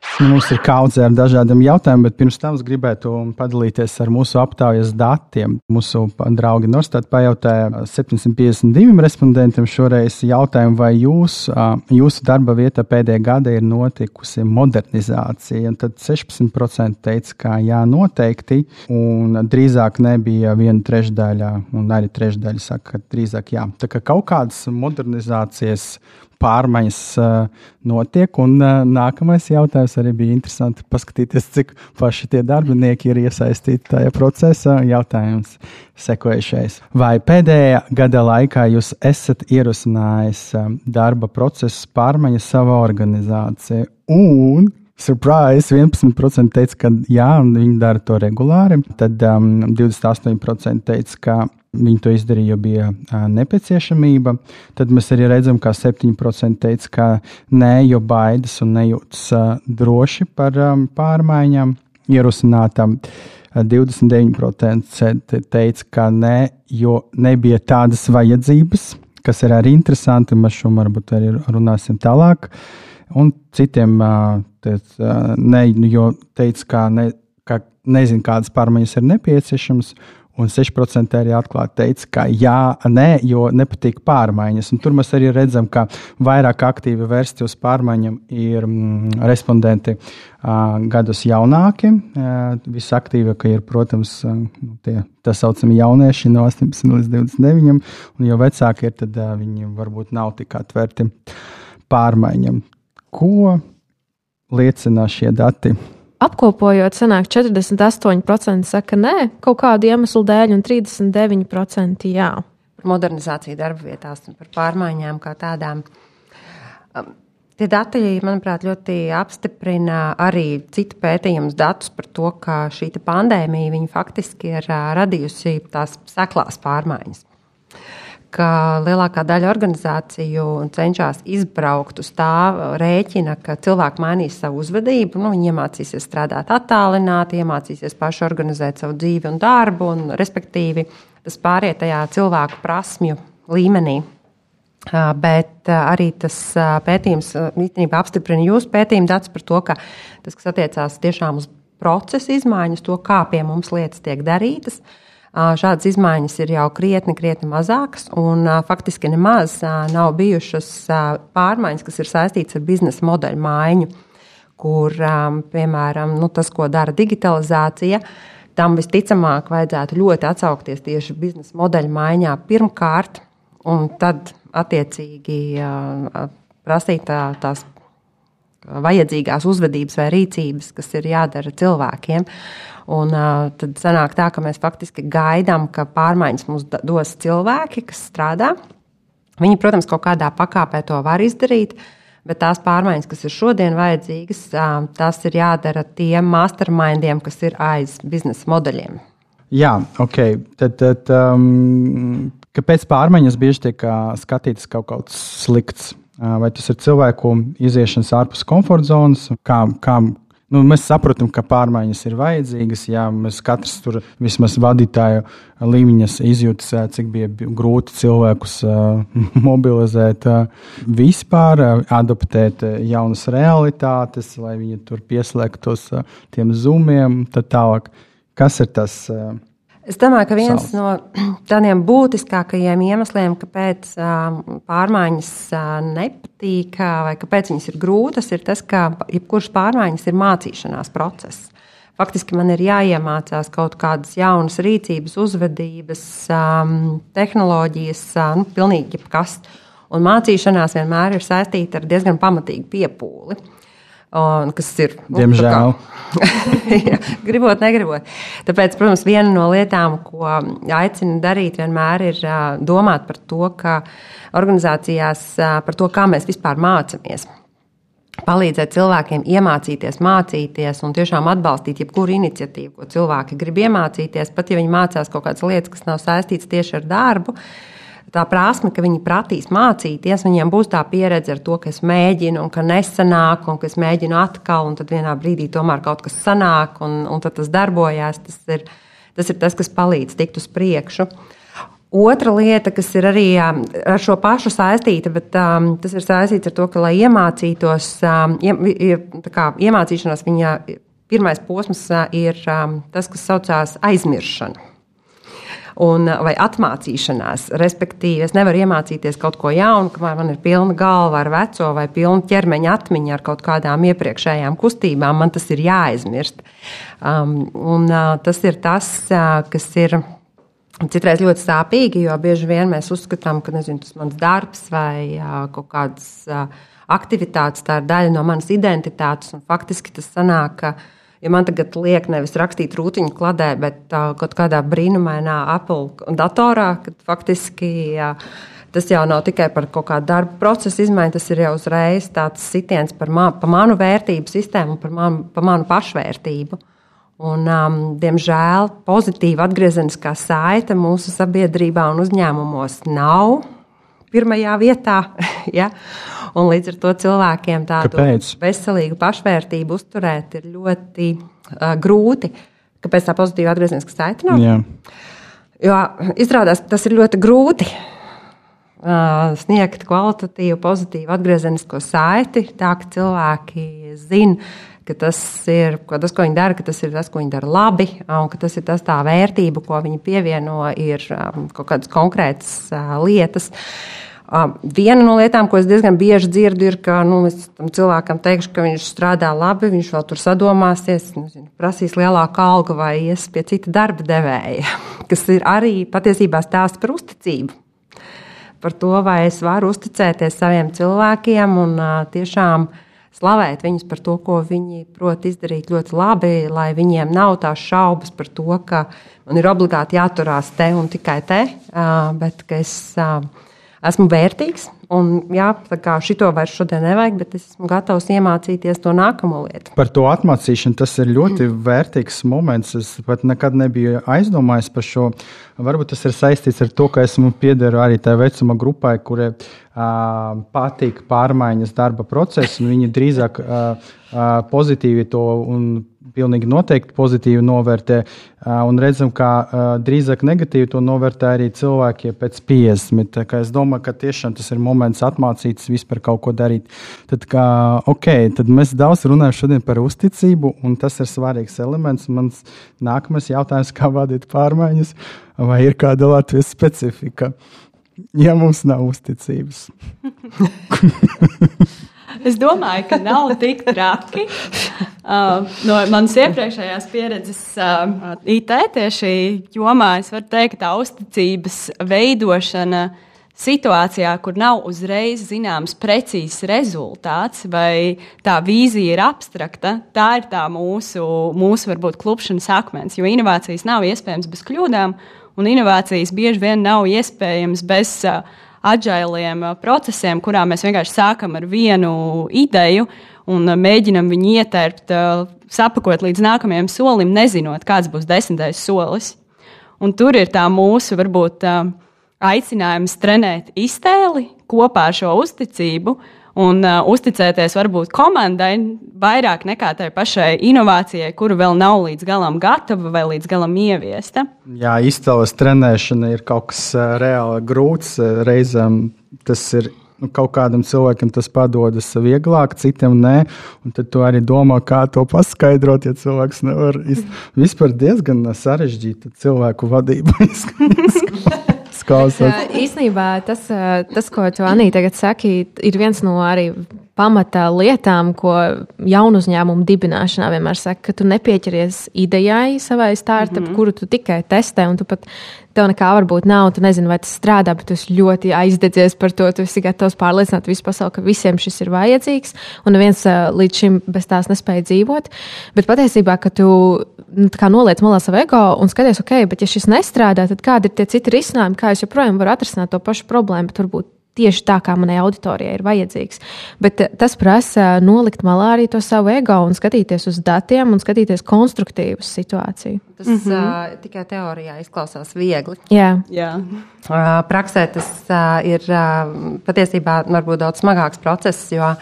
LV Mums ir kaudze ar dažādiem jautājumiem, bet pirms tam es gribētu padalīties ar mūsu aptaujas datiem. Mūsu draugi Norstat pajautāja 752 respondentiem šoreiz jautājumu, vai jūs, jūsu darba vietā pēdējā gada ir notikusi modernizācija. Un tad 16% teica, ka jā, noteikti, un drīzāk nebija viena trešdaļa, un arī trešdaļa saka, ka drīzāk jā. Tā kā kaut kādas modernizācijas pārmaiņas notiek. Un nākamais jautājums arī bija interesanti paskatīties, cik paši tie darbinieki ir iesaistīti tajā procesā. Jautājums sekojušais. Vai pēdējā gada laikā jūs esat ierosinājis darba procesu pārmaiņas savā organizācijā? Un Surprise! 11% teica, ka jā, viņi dara to regulāri. Tad um, 28% teica, ka Viņi to izdarīja, jo bija nepieciešamība. Tad mēs arī redzam, ka 7% teica, ka nē, jo baidas un nejūtas droši par pārmaiņām. Ierosinātam 29% teica, ka nē, jo nebija tādas vajadzības, kas ir arī interesanti. Mēs šo varbūt arī runāsim tālāk. Un citiem teica, ne, jo teica, ka, ne, ka nezinu, kādas pārmaiņas ir nepieciešamas Un 6% arī atklāti teica, ka jā, nē, jo nepatīk pārmaiņas. Un tur mēs arī redzam, ka vairāk aktīvi vērsti uz pārmaiņām ir mm, respondenti uh, gadus jaunāki. Uh, Visaktīvākie ir, protams, uh, tie tā saucamie jaunieši no 18 līdz 29, un jo vecāki ir, tad uh, viņi varbūt nav tik atvērti pārmaiņām. Ko liecina šie dati? Apkopojot, sanāk 48% saka nē, kaut kādu iemeslu dēļ, un 39% jā. Par modernizāciju darba vietās un par pārmaiņām kā tādām. Um, tie dati, manuprāt, ļoti apstiprina arī citu pētījumu datus par to, ka šī pandēmija faktiski ir uh, radījusi tās seklās pārmaiņas ka lielākā daļa organizāciju cenšas izbraukt uz tā rēķina, ka cilvēki mainīs savu uzvedību. Nu, viņi iemācīsies strādāt attālināti, iemācīsies paši organizēt savu dzīvi un darbu, un respektīvi tas pāriet tajā cilvēku prasmju līmenī. Bet arī tas pētījums īstenībā apstiprina jūsu pētījumu datus par to, ka tas, kas attiecās tiešām uz procesu izmaiņas, to, kā pie mums lietas tiek darītas, uh, Šādas izmaiņas ir jau krietni, krietni mazākas, un faktiski nemaz nav bijušas pārmaiņas, kas ir saistītas ar biznesa modeļu maiņu, kur, piemēram, nu, tas, ko dara digitalizācija, tam visticamāk vajadzētu ļoti atsaukties tieši biznesa modeļu maiņā pirmkārt, un tad attiecīgi prasīt tā, tās vajadzīgās uzvedības vai rīcības, kas ir jādara cilvēkiem. Un, uh, tad sanāk tā, ka mēs faktiski gaidām, ka pārmaiņas mums dos cilvēki, kas strādā. Viņi, protams, kaut kādā pakāpē to var izdarīt, bet tās pārmaiņas, kas ir šodien vajadzīgas, tas ir jādara tiem mastermindiem, kas ir aiz biznesa modeļiem. Jā, ok. Tad, tad um, kāpēc pārmaiņas bieži tiek skatītas kaut kaut slikts? vai tas ir cilvēku iziešanas ārpus komforta zonas, kā, kā nu, mēs saprotam, ka pārmaiņas ir vajadzīgas. Jā, mēs katrs tur vismaz vadītāju līmeņos izjūtas, cik bija grūti cilvēkus mobilizēt, vispār adaptēt jaunas realitātes, lai viņi tur pieslēgtos tiem zumiem. Tad tālāk, kas ir tas? Es domāju, ka viens Savs. no tādiem būtiskākajiem iemesliem, kāpēc pārmaiņas nepatīk vai kāpēc viņas ir grūtas, ir tas, ka jebkuras pārmaiņas ir mācīšanās process. Faktiski man ir jāiemācās kaut kādas jaunas rīcības, uzvedības, tehnoloģijas, nu, pilnīgi jebkas. Un mācīšanās vienmēr ir saistīta ar diezgan pamatīgu piepūli. Un, kas ir. Nu, Diemžēl. jā, gribot, negribot. Tāpēc, protams, viena no lietām, ko aicinu darīt, vienmēr ir domāt par to, ka organizācijās, par to, kā mēs vispār mācāmies. Palīdzēt cilvēkiem iemācīties, mācīties un tiešām atbalstīt jebkuru iniciatīvu, ko cilvēki grib iemācīties, pat ja viņi mācās kaut kādas lietas, kas nav saistītas tieši ar darbu. Uh, tā prasme, ka viņi prasīs mācīties, viņiem būs tā pieredze ar to, ka es mēģinu, un ka nesanāk, un ka es mēģinu atkal, un tad vienā brīdī tomēr kaut kas sanāk, un, un tas darbojās. Tas ir, tas ir tas, kas palīdz tikt uz priekšu. Otra lieta, kas ir arī ar šo pašu saistīta, bet um, tas ir saistīts ar to, ka, lai iemācītos, um, ir, kā, iemācīšanās viņa pirmais posms uh, ir um, tas, kas saucās aizmiršana un, vai atmācīšanās. Respektīvi, es nevaru iemācīties kaut ko jaunu, kamēr man ir pilna galva ar veco vai pilna ķermeņa atmiņa ar kaut kādām iepriekšējām kustībām. Man tas ir jāaizmirst. Um, un, uh, tas ir tas, uh, kas ir. Citreiz ļoti sāpīgi, jo bieži vien mēs uzskatām, ka nezinu, tas ir mans darbs vai uh, kaut kādas uh, aktivitātes, tā ir daļa no manas identitātes. Faktiski tas sanāk, ka uh, Ja man tagad liek nevis rakstīt rūtiņu kladē, bet uh, kaut kādā brīnumainā Apple datorā, kad faktiski uh, tas jau nav tikai par kaut kādu darbu procesu izmaiņu, tas ir jau uzreiz tāds sitiens par, ma par manu vērtību sistēmu par manu, par manu pašvērtību. Un, um, diemžēl pozitīva atgriezeniskā saite mūsu sabiedrībā un uzņēmumos nav pirmajā vietā. ja? Un līdz ar to cilvēkiem tādu Kāpēc? veselīgu pašvērtību uzturēt ir ļoti uh, grūti. Kāpēc tā pozitīva atgriezniska saite nav? Jā. Jo izrādās, tas ir ļoti grūti uh, sniegt kvalitatīvu, pozitīvu atgriezenisko saiti, tā ka cilvēki zina, ka tas ir tas, ko viņi dara, ka tas ir tas, ko viņi dara labi, un ka tas ir tas tā vērtība, ko viņi pievieno, ir um, kaut kādas konkrētas uh, lietas. Viena no lietām, ko es diezgan bieži dzirdu, ir, ka nu, es tam cilvēkam teikšu, ka viņš strādā labi, viņš vēl tur sadomāsies, nezinu, prasīs lielāku algu vai ies pie cita darba devēja, kas ir arī patiesībā stāsts par uzticību. Par to, vai es varu uzticēties saviem cilvēkiem un tiešām slavēt viņus par to, ko viņi prot izdarīt ļoti labi, lai viņiem nav tās šaubas par to, ka man ir obligāti jāturās te un tikai te, bet ka es esmu vērtīgs. Un, jā, tā šito vairs šodien nevajag, bet es esmu gatavs iemācīties to nākamo lietu. Par to atmācīšanu tas ir ļoti vērtīgs moments. Es pat nekad nebiju aizdomājies par šo. Varbūt tas ir saistīts ar to, ka esmu piederu arī tajā vecuma grupai, kurai uh, patīk pārmaiņas darba procesi. Viņi drīzāk uh, uh, pozitīvi to un pilnīgi noteikti pozitīvi novērtē. Un redzam, ka drīzāk negatīvi to novērtē arī cilvēki pēc 50. Es domāju, ka tiešām tas ir moments atmācīties vispār kaut ko darīt. Tad, kā, okay, tad mēs daudz runājam šodien par uzticību, un tas ir svarīgs elements. Mans nākamais jautājums, kā vadīt pārmaiņas, vai ir kāda Latvijas specifika? Ja mums nav uzticības. Es domāju, ka nav tik traki. Uh, no manas iepriekšējās pieredzes uh, IT tieši jomā es varu teikt, ka tā uzticības veidošana situācijā, kur nav uzreiz zināms precīzs rezultāts, vai tā vīzija ir abstrakta, tā ir tā mūsu, mūsu varbūt, klupšanas akmens. Jo inovācijas nav iespējams bez kļūdām, un inovācijas bieži vien nav iespējams bez uh, agiliem uh, procesiem, kurā mēs vienkārši sākam ar vienu ideju un uh, mēģinam viņu ietērpt, uh, sapakot līdz nākamajam solim, nezinot, kāds būs desmitais solis. Un tur ir tā mūsu, varbūt, aicinājums trenēt iztēli kopā ar šo uzticību, un uh, uzticēties varbūt komandai vairāk nekā tai pašai inovācijai, kuru vēl nav līdz galam gatava vai līdz galam ieviesta. Jā, izcēlas trenēšana ir kaut kas uh, reāli grūts. Reizēm tas ir nu, kaut kādam cilvēkam tas padodas vieglāk, citam nē. Tad tu arī domā, kā to paskaidrot, ja cilvēks nevar izdarīt. Vispār diezgan sarežģīta cilvēku vadība. Klausās. Īsnībā tas, tas, ko tu Anī tagad saki, ir viens no arī pamata lietām, ko jaunu uzņēmumu dibināšanā vienmēr saka, ka tu nepieķeries idejai savai startup, mm -hmm. kuru tu tikai testē, un tu pat tev nekā varbūt nav, tu nezini, vai tas strādā, bet tu esi ļoti aizdedzies par to, tu esi gatavs pārliecināt visu pasauli, ka visiem šis ir vajadzīgs, un neviens līdz šim bez tās nespēja dzīvot. Bet patiesībā, ka tu nu, noliec malā savu ego un skaties, ok, bet ja šis nestrādā, tad kādi ir tie citi risinājumi, kā es joprojām varu atrisināt to pašu problēmu, bet varbūt tieši tā, kā manai auditorijai ir vajadzīgs. Bet eh, tas prasa nolikt malā arī to savu ego un skatīties uz datiem un skatīties konstruktīvu situāciju. Tas mm -hmm. uh, tikai teorijā izklausās viegli. Jā, Jā. Uh, praksē tas uh, ir uh, patiesībā varbūt daudz smagāks process, jo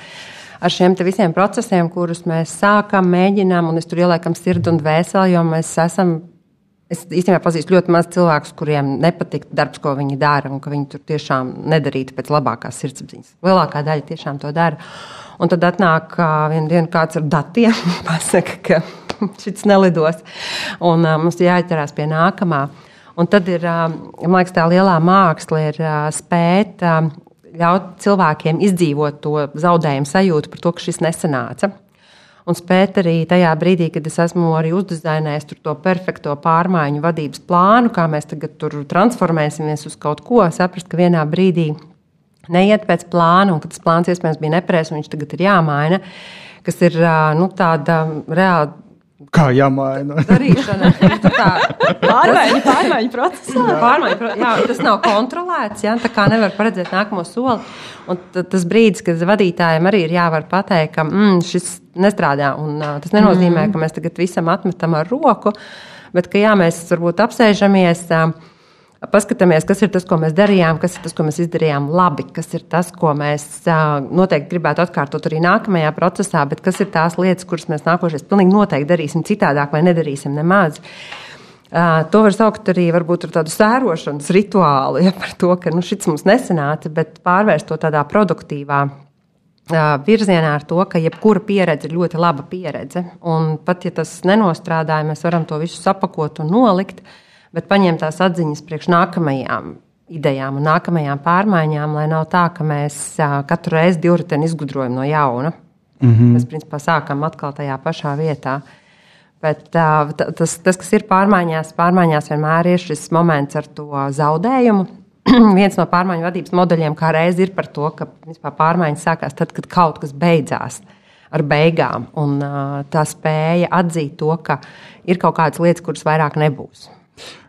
ar šiem visiem procesiem, kurus mēs sākam, mēģinām, un es tur ieliekam sirdi un dvēseli, jo mēs esam Es īstenībā pazīstu ļoti maz cilvēku, kuriem nepatīk darbs, ko viņi dara, un ka viņi tur tiešām nedarītu pēc labākās sirdsapziņas. Lielākā daļa tiešām to dara. Un tad atnāk viena diena kāds ar datiem un pasaka, ka šis nelidos, un mums jāķerās pie nākamā. Un tad ir, liekas, tā lielā māksla ir spēt ļaut cilvēkiem izdzīvot to zaudējumu sajūtu par to, ka šis nesanāca. Un spēt arī tajā brīdī, kad es esmu arī uzdizainējis to perfekto pārmaiņu vadības plānu, kā mēs tagad tur transformēsimies uz kaut ko, saprast, ka vienā brīdī neiet pēc plāna, un ka tas plāns iespējams bija nepareizs, un viņš tagad ir jāmaina, kas ir nu, tāda reāla Kā jāmaina? Darīšana. Tā pārmaiņu, pārmaiņu procesā. Pārmaiņu, jā, tas nav kontrolēts. Jā, tā kā nevar paredzēt nākamo soli. Un tas brīdis, kad vadītājiem arī ir jāvar pateikt, ka mm, šis nestrādā. Un, uh, tas nenozīmē, mm. ka mēs tagad visam atmetam ar roku, bet ka jā, mēs varbūt apsēžamies. Uh, Paskatāmies, kas ir tas, ko mēs darījām, kas ir tas, ko mēs izdarījām labi, kas ir tas, ko mēs noteikti gribētu atkārtot arī nākamajā procesā, bet kas ir tās lietas, kuras mēs nākošais pilnīgi noteikti darīsim citādāk vai nedarīsim nemaz. To var saukt arī varbūt, ar tādu sērošanas rituālu, ja, par to, ka nu, šis mums nesanāca, bet pārvērst to tādā produktīvā virzienā ar to, ka jebkura pieredze ir ļoti laba pieredze. Un pat ja tas nenostrādāja, mēs varam to visu sapakot un nolikt. Bet paņemt tās atziņas priekš nākamajām idejām un nākamajām pārmaiņām, lai nav tā, ka mēs katru reizi divriteni izgudrojam no jauna. Mm -hmm. Mēs principā sākam atkal tajā pašā vietā. Bet, tas, tas, kas ir pārmaiņās, pārmaiņās vienmēr ir šis moments ar to zaudējumu. Viens no pārmaiņu vadības modeļiem kā reiz ir par to, ka vispār, pārmaiņas sākās tad, kad kaut kas beidzās ar beigām. Un, tā spēja atzīt to, ka ir kaut kādas lietas, kuras vairs nebūs.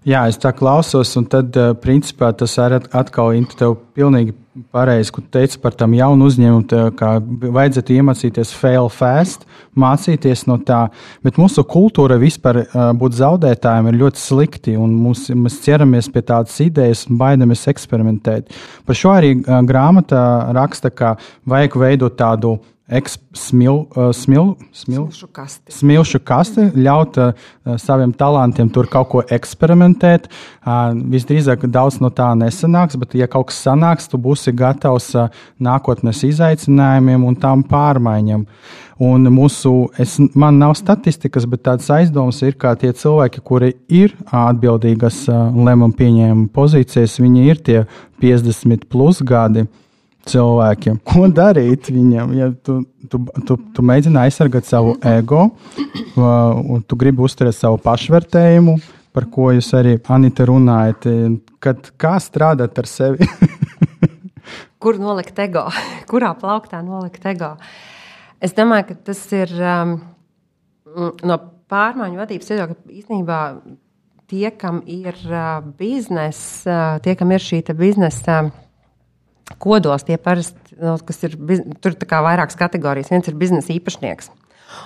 Jā, es tā klausos, un tad, eh, principā, tas arī atkal ir tev pilnīgi pareizi, ko teici par tam jaunu uzņēmumu, kā vajadzētu iemācīties fail fast, mācīties no tā. Bet mūsu kultūra vispār eh, būt zaudētājiem ir ļoti slikti, un mūs, mēs ķeramies pie tādas idejas un baidamies eksperimentēt. Par šo arī eh, grāmatā raksta, ka vajag veidot tādu smil, smil, smil, kasti. smilšu kasti, ļaut uh, saviem talantiem tur kaut ko eksperimentēt. Uh, visdrīzāk daudz no tā nesanāks, bet, ja kaut kas sanāks, tu būsi gatavs uh, nākotnes izaicinājumiem un tām pārmaiņām. Un mūsu, es, man nav statistikas, bet tāds aizdoms ir, ka tie cilvēki, kuri ir atbildīgas uh, lēmumu pieņēmuma pozīcijas, viņi ir tie 50 plus gadi. Uh, cilvēkiem. Ko darīt viņam? Ja tu, tu, tu, tu mēģini aizsargāt savu ego, un tu gribi uzturēt savu pašvērtējumu, par ko jūs arī Anita runājat. Kad, kā strādāt ar sevi? Kur nolikt ego? Kurā plauktā nolikt ego? Es domāju, ka tas ir um, no pārmaiņu vadības viedokļa īstenībā tie, kam ir uh, biznesa, uh, tie, kam ir šī biznesa. Uh, kodos tie parasti, nu, kas ir, tur ir vairākas kategorijas. Viens ir biznesa īpašnieks.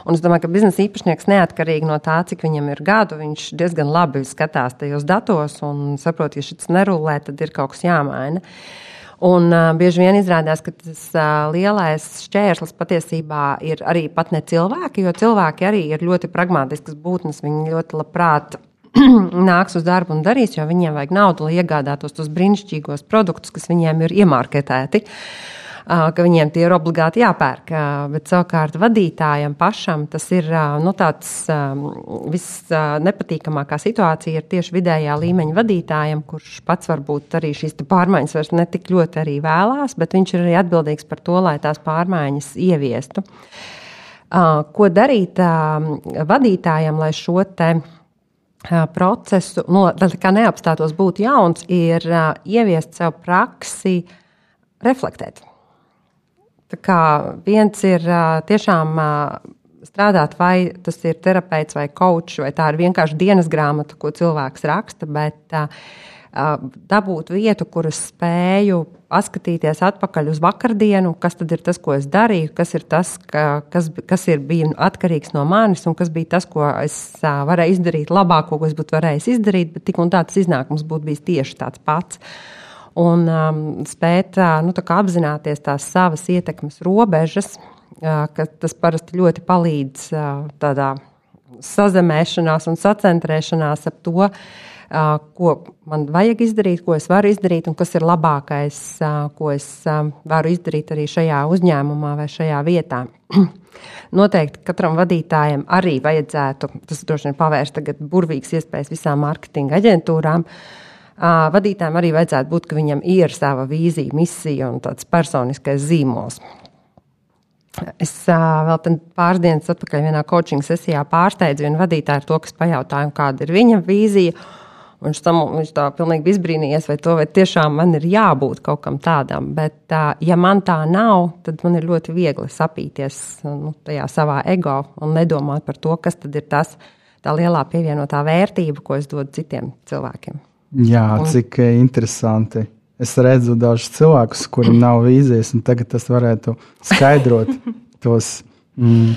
Un es domāju, ka biznesa īpašnieks neatkarīgi no tā, cik viņam ir gadu, viņš diezgan labi skatās tajos datos un saprot, ja šis nerulē, tad ir kaut kas jāmaina. Un uh, bieži vien izrādās, ka tas uh, lielais šķērslis patiesībā ir arī pat ne cilvēki, jo cilvēki arī ir ļoti pragmatiskas būtnes. Viņi ļoti labprāt nāks uz darbu un darīs, jo viņiem vajag naudu, lai iegādātos tos brīnišķīgos produktus, kas viņiem ir iemārketēti. ka viņiem tie ir obligāti jāpērk. Bet savukārt vadītājam pašam tas ir nu, tāds visnepatīkamākā situācija ir tieši vidējā līmeņa vadītājam, kurš pats varbūt arī šīs pārmaiņas vairs netik ļoti arī vēlās, bet viņš ir arī atbildīgs par to, lai tās pārmaiņas ieviestu. Ko darīt vadītājam, lai šo te procesu, no, kā neapstātos būt jauns, ir ieviest sev praksi, reflektēt. Tā kā viens ir tiešām strādāt, vai tas ir terapeits vai kočs, vai tā ir vienkārši dienas grāmata, ko cilvēks raksta, bet dabūt vietu, kur es spēju paskatīties atpakaļ uz vakardienu, kas tad ir tas, ko es darīju, kas ir tas, ka, kas, kas ir bija atkarīgs no manis, un kas bija tas, ko es varēju izdarīt labāko, ko es būtu varējis izdarīt, bet tik un tā tas iznākums būtu bijis tieši tāds pats. Un um, spēt nu, apzināties tās savas ietekmes robežas, uh, tas parasti ļoti palīdz uh, tādā sazemēšanās un sacentrēšanās ap to, ko man vajag izdarīt, ko es varu izdarīt, un kas ir labākais, ko es varu izdarīt arī šajā uzņēmumā vai šajā vietā. Noteikti katram vadītājam arī vajadzētu, tas droši vien pavērst tagad burvīgas iespējas visām mārketinga aģentūrām. Vadītājiem arī vajadzētu būt, ka viņam ir sava vīzija, misija un tāds personiskais zīmols. Es vēl pāris dienas atpakaļ vienā coaching sesijā pārsteidzu vienu vadītāju ar to, kas pajautāja, kāda ir viņa vīzija. Viņš tam viņš tā pilnīgi izbrīnījies, vai to vai tiešām man ir jābūt kaut kam tādam. Bet, ja man tā nav, tad man ir ļoti viegli sapīties nu, tajā savā ego un nedomāt par to, kas tad ir tas, tā lielā pievienotā vērtība, ko es dodu citiem cilvēkiem. Jā, un, cik interesanti. Es redzu dažus cilvēkus, kuriem nav vīzijas, un tagad tas varētu skaidrot tos mm,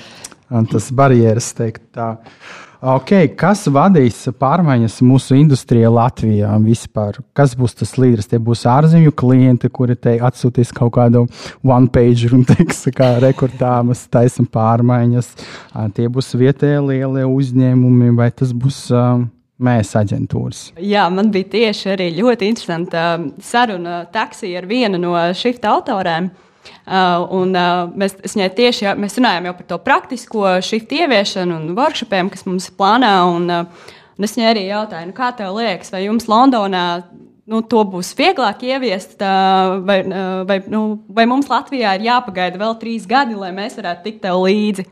barjeras, teikt tā. Okay, kas vadīs pārmaiņas mūsu industrijā Latvijā vispār? Kas būs tas līderis? Tie būs ārzemju klienti, kuri te atsūtīs kaut kādu one page un teiks, kā rekordā mēs taisam pārmaiņas. Tie būs vietējie lielie uzņēmumi vai tas būs. Uh, Mēs aģentūras. Jā, man bija tieši arī ļoti interesanta saruna taksija ar vienu no šifta autoriem. Uh, un, uh, mēs, viņai tieši mēs runājām par to praktisko šiftu ieviešanu un workshopiem, kas mums ir plānā. Un, uh, un es viņai arī jautāju, nu, kā tev liekas, vai jums Londonā nu, to būs vieglāk ieviest, vai, uh, vai, nu, vai mums Latvijā ir jāpagaida vēl trīs gadi, lai mēs varētu tikt tev līdzi.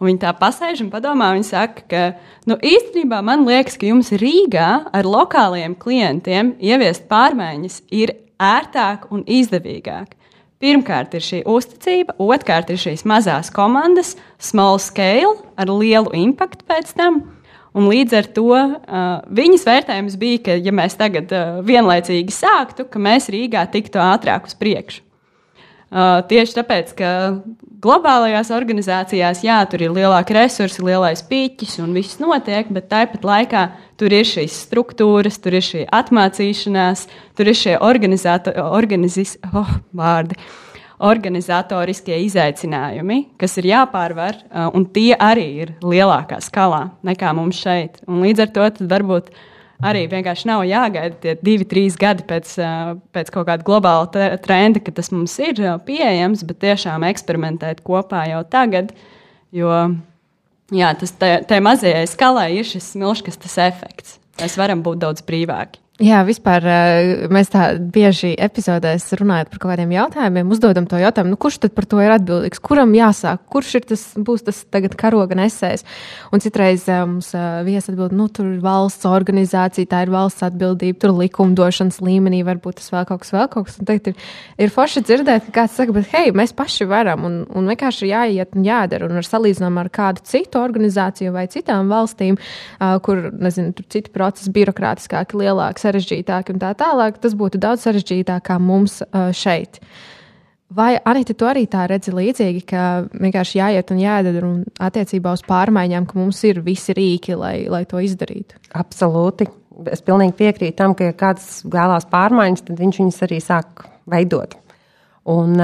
Un viņa tā pasēž un padomā, viņa saka, ka nu, īstenībā man liekas, ka jums Rīgā ar lokāliem klientiem ieviest pārmaiņas ir ērtāk un izdevīgāk. Pirmkārt, ir šī uzticība, otrkārt, ir šīs mazās komandas, small scale, ar lielu impaktu pēc tam. Un līdz ar to uh, viņas vērtējums bija, ka, ja mēs tagad uh, vienlaicīgi sāktu, ka mēs Rīgā tiktu ātrāk uz priekšu. Uh, tieši tāpēc, ka globālajās organizācijās, jā, tur ir lielāki resursi, lielais pīķis un viss notiek, bet tāpat laikā tur ir šīs struktūras, tur ir šī atmācīšanās, tur ir šie organizis, oh, vārdi, organizatoriskie izaicinājumi, kas ir jāpārvar, uh, un tie arī ir lielākā skalā nekā mums šeit. Un līdz ar to varbūt arī vienkārši nav jāgaida tie divi, trīs gadi pēc, pēc kaut kāda globāla trenda, ka tas mums ir pieejams, bet tiešām eksperimentēt kopā jau tagad. Jo jā, tas tajā mazajai skalai ir šis smilškas efekts. Mēs varam būt daudz brīvāki. Jā, vispār eh, mēs tā bieži epizodēs runājot par kaut kādiem jautājumiem, uzdodam to jautājumu, nu, kurš tad par to ir atbildīgs, kuram jāsāk, kurš ir tas, būs tas tagad karoga nesējs. Un citreiz eh, mums eh, viesi atbild, nu, tur ir valsts organizācija, tā ir valsts atbildība, tur likumdošanas līmenī varbūt tas vēl kaut kas, vēl kaut kas. Un tagad ir, ir forši dzirdēt, ka kāds saka, bet hei, mēs paši varam un, un vienkārši jāiet un jādara. Un ar salīdzinājumu ar kādu citu organizāciju vai citām valstīm, kur, nezinu, tur citi procesi birokrātiskāki, lielāks sarežģītāki un tā tālāk, tas būtu daudz sarežģītāk kā mums uh, šeit. Vai Anita, tu arī tā redzi līdzīgi, ka vienkārši jāiet un jādara un attiecībā uz pārmaiņām, ka mums ir visi rīki, lai, lai to izdarītu? Absolūti. Es pilnīgi piekrītu tam, ka, ja kāds vēlās pārmaiņas, tad viņš viņas arī sāk veidot. Un,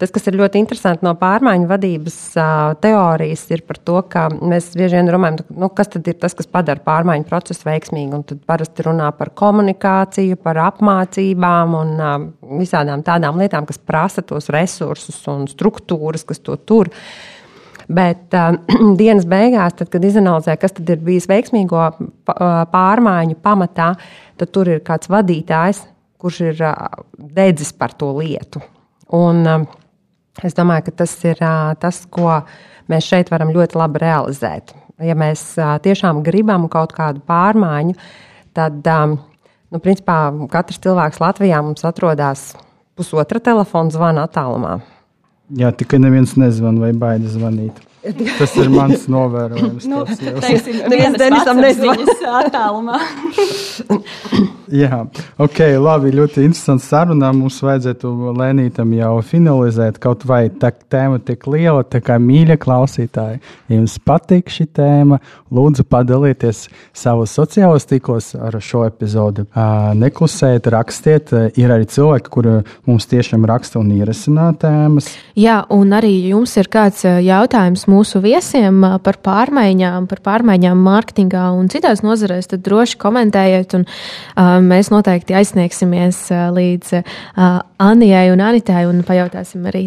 tas, kas ir ļoti interesanti no pārmaiņu vadības teorijas, ir par to, ka mēs bieži vien domājam, nu, kas tad ir tas, kas padara pārmaiņu procesu veiksmīgu. Tad parasti runā par komunikāciju, par apmācībām un visādām tādām lietām, kas prasa tos resursus un struktūras, kas to tur. Bet uh, dienas beigās, tad, kad izanalizē, kas ir bijis veiksmīgo pārmaiņu pamatā, tad tur ir kāds vadītājs, kurš ir dedzis par to lietu. Un, es domāju, ka tas ir tas, ko mēs šeit varam ļoti labi realizēt. Ja mēs tiešām gribam kaut kādu pārmaiņu, tad nu, principā, katrs cilvēks Latvijā mums atrodas pusotra telefona zvana attālumā. Jā, tikai neviens nezvan vai baidās zvanīt. Tas ir mans novērojums. nu, teiksim, viens Denisam nezvanīs attālumā. Jā, ok, labi, ļoti interesants saruna. Mums vajadzētu lēnītam jau finalizēt, kaut vai tā tēma tik liela, tā kā mīļa klausītāji. Ja jums patīk šī tēma, lūdzu padalieties savos sociālos tīklos ar šo epizodi. Neklusējiet, rakstiet. Ir arī cilvēki, kuri mums tiešām raksta un ierasina tēmas. Jā, un arī jums ir kāds jautājums mūsu viesiem par pārmaiņām, par pārmaiņām mārketingā un citās nozarēs, tad droši komentējiet. Un, uh, mēs noteikti aizsniegsimies līdz Anijai un Anitai un pajautāsim arī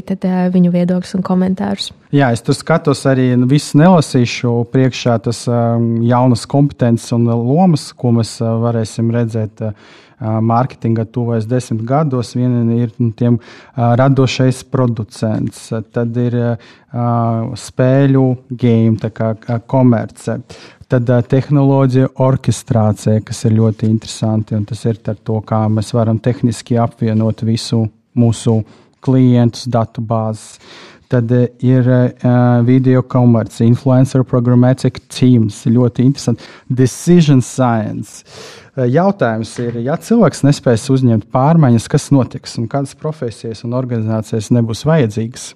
viņu viedokļus un komentārus. Jā, es tur skatos arī nu, visu nelasīšu priekšā tas um, jaunas kompetences un lomas, ko mēs uh, varēsim redzēt. Uh, mārketinga tuvojas desmit gados. Viena ir nu, tiem radošais producents, tad ir spēļu game, kā komerce. Tad uh, tehnoloģija orķestrācija, kas ir ļoti interesanti, un tas ir ar to, kā mēs varam tehniski apvienot visu mūsu klientus, datu bāzes. Tad uh, ir uh, video komercija, influencer programmatic teams, ļoti interesanti. Decision science. Uh, Jautājums ir, ja cilvēks nespēs uzņemt pārmaiņas, kas notiks un kādas profesijas un organizācijas nebūs vajadzīgas?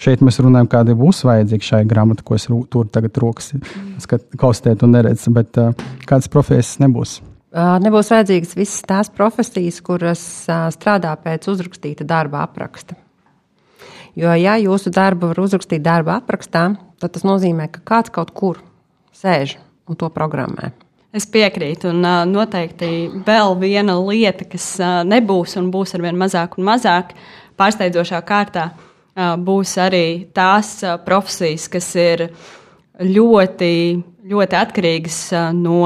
Šeit mēs runājam, kāda būs vajadzīga šai grāmatai, ko es tur tagad rokas klausīties un neredzu, bet kādas profesijas nebūs. Nebūs vajadzīgas visas tās profesijas, kuras strādā pēc uzrakstīta darba apraksta. Jo, ja jūsu darbu var uzrakstīt darba aprakstā, tad tas nozīmē, ka kāds kaut kur sēž un to programmē. Es piekrītu, un noteikti vēl viena lieta, kas nebūs un būs ar vien mazāk un mazāk, pārsteidzošā kārtā, uh, būs arī tās uh, profesijas, kas ir ļoti, ļoti atkarīgas uh, no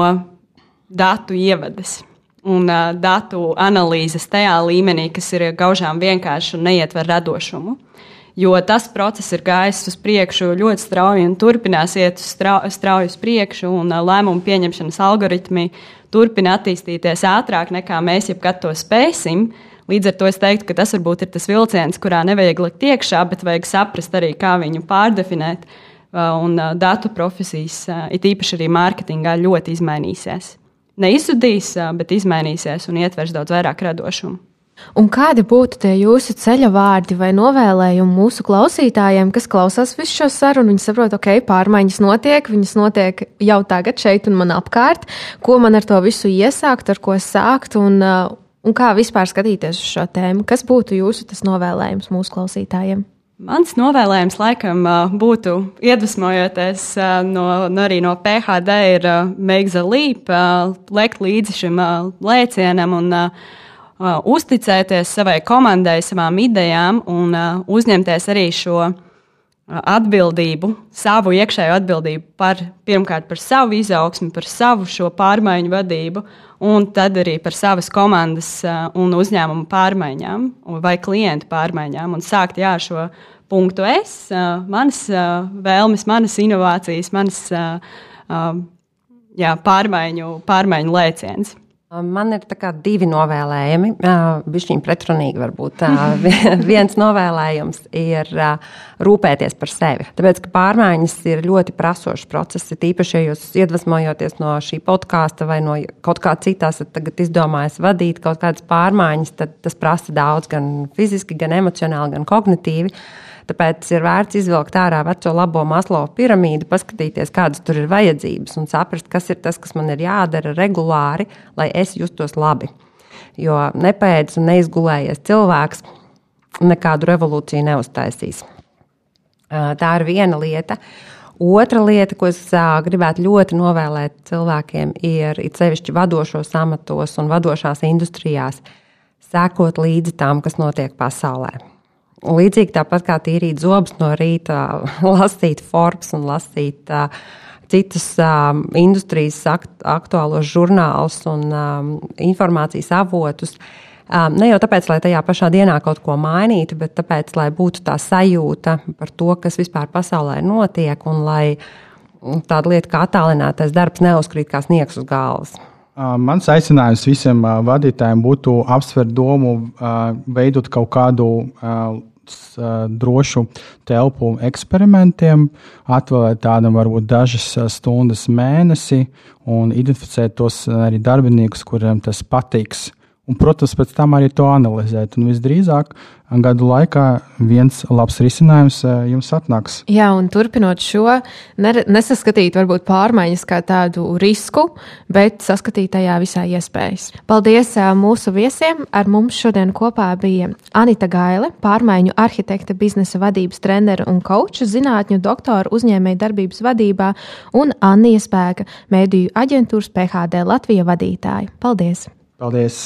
datu ievades un uh, datu analīzes tajā līmenī, kas ir gaužām vienkārši un neietver radošumu jo tas process ir gājis uz priekšu ļoti strauji un turpinās iet strauji uz priekšu, un lēmumu pieņemšanas algoritmi turpina attīstīties ātrāk nekā mēs jebkad to spēsim. Līdz ar to es teiktu, ka tas varbūt ir tas vilciens, kurā nevajag likt iekšā, bet vajag saprast arī, kā viņu pārdefinēt. Un datu profesijas, it īpaši arī mārketingā, ļoti izmainīsies. Neizsudīs, bet izmainīsies un ietvers daudz vairāk radošumu. Un kādi būtu tie jūsu ceļa vārdi vai novēlējumi mūsu klausītājiem, kas klausās visu šo sarunu? Viņi saprot, ok, pārmaiņas notiek, viņas notiek jau tagad, šeit un man apkārt. Ko man ar to visu iesākt, ar ko sākt un, un kā vispār skatīties uz šo tēmu? Kas būtu jūsu novēlējums mūsu klausītājiem? Mans novēlējums laikam uh, būtu iedvesmojoties uh, no, no arī no PHD, ir Make the Leap, lekt līdzi šim lēcienam un uh, uh, uzticēties savai komandai, savām idejām un uh, uzņemties arī šo uh, atbildību, savu iekšējo atbildību par pirmkārt par savu izaugsmu, par savu šo pārmaiņu vadību, un tad arī par savas komandas uh, un uzņēmumu pārmaiņām vai klientu pārmaiņām. Un sākt jā, šo punktu es, uh, manas uh, vēlmes, manas inovācijas, manas jā, pārmaiņu, pārmaiņu lēciens. Man ir divi novēlējumi, bišķiņi pretrunīgi varbūt. Viens novēlējums ir rūpēties par sevi. Tāpēc, ka pārmaiņas ir ļoti prasošs process, tīpaši, ja jūs iedvesmojoties no šī podkāsta vai no kaut kā citās, tagad izdomājat vadīt kaut kādas pārmaiņas, tad tas prasa daudz gan fiziski, gan emocionāli, gan kognitīvi. Tāpēc ir vērts izvilkt ārā veco labo maslovu piramīdu, paskatīties, kādas tur ir vajadzības un saprast, kas ir tas, kas man ir jādara regulāri, lai es justos labi. Jo nepēdis un neizgulējies cilvēks nekādu revolūciju neuztaisīs. Tā ir viena lieta. Otra lieta, ko es gribētu ļoti novēlēt cilvēkiem, ir it sevišķi vadošos amatos un vadošās industrijās, sekot līdzi tam, kas notiek pasaulē. Līdzīgi tāpat kā tīrīt zobus no rīta, lasīt Forbes un lasīt uh, citus um, industrijas akt, aktuālos žurnālus un um, informācijas avotus. Um, ne jau tāpēc, lai tajā pašā dienā kaut ko mainītu, bet tāpēc, lai būtu tā sajūta par to, kas vispār pasaulē notiek, un lai tāda lieta kā attālinātais darbs neuzkrīt kā sniegs uz galvas. Mans aicinājums visiem vadītājiem būtu apsvērt domu, veidot kaut kādu drošu telpu eksperimentiem, atvēlēt tādam varbūt dažas stundas mēnesi un identificēt tos arī darbiniekus, kuriem tas patiks. Un, protams, pēc tam arī to analizēt. Un visdrīzāk gadu laikā viens labs risinājums eh, jums atnāks. Jā, un turpinot šo, nesaskatīt varbūt pārmaiņas kā tādu risku, bet saskatīt tajā visā iespējas. Paldies eh, mūsu viesiem! Ar mums šodien kopā bija Anita Gaile, pārmaiņu arhitekta, biznesa vadības trenere un koča, zinātņu doktora uzņēmēja darbības vadībā un Annija Spēka, mēdīju aģentūras PHD Latvija vadītāja. Paldies! Paldies!